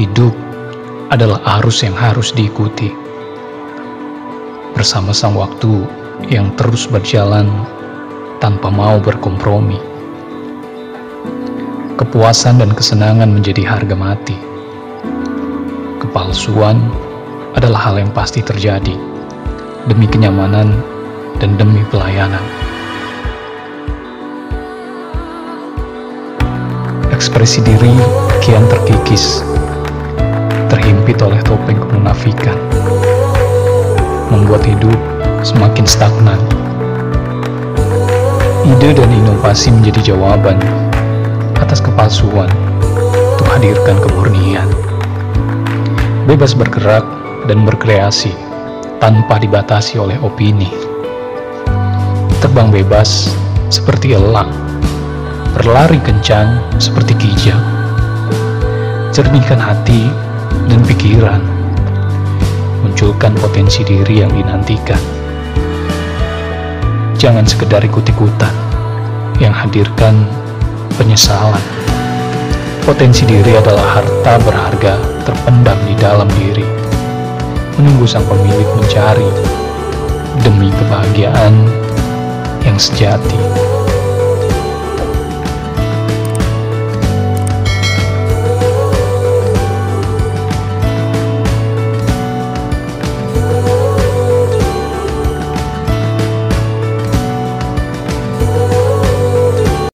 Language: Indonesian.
Hidup adalah arus yang harus diikuti. Bersama sang waktu yang terus berjalan tanpa mau berkompromi. Kepuasan dan kesenangan menjadi harga mati. Kepalsuan adalah hal yang pasti terjadi demi kenyamanan dan demi pelayanan. Ekspresi diri kian terkikis, terhimpit oleh topeng kemunafikan, membuat hidup semakin stagnan. Ide dan inovasi menjadi jawaban atas kepalsuan untuk hadirkan kemurnian. Bebas bergerak dan berkreasi tanpa dibatasi oleh opini. Terbang bebas seperti elang berlari kencang seperti kijang. Jernihkan hati pikiran, munculkan potensi diri yang dinantikan. Jangan sekedar ikut-ikutan yang hadirkan penyesalan. Potensi diri adalah harta berharga terpendam di dalam diri. Menunggu sang pemilik mencari demi kebahagiaan yang sejati.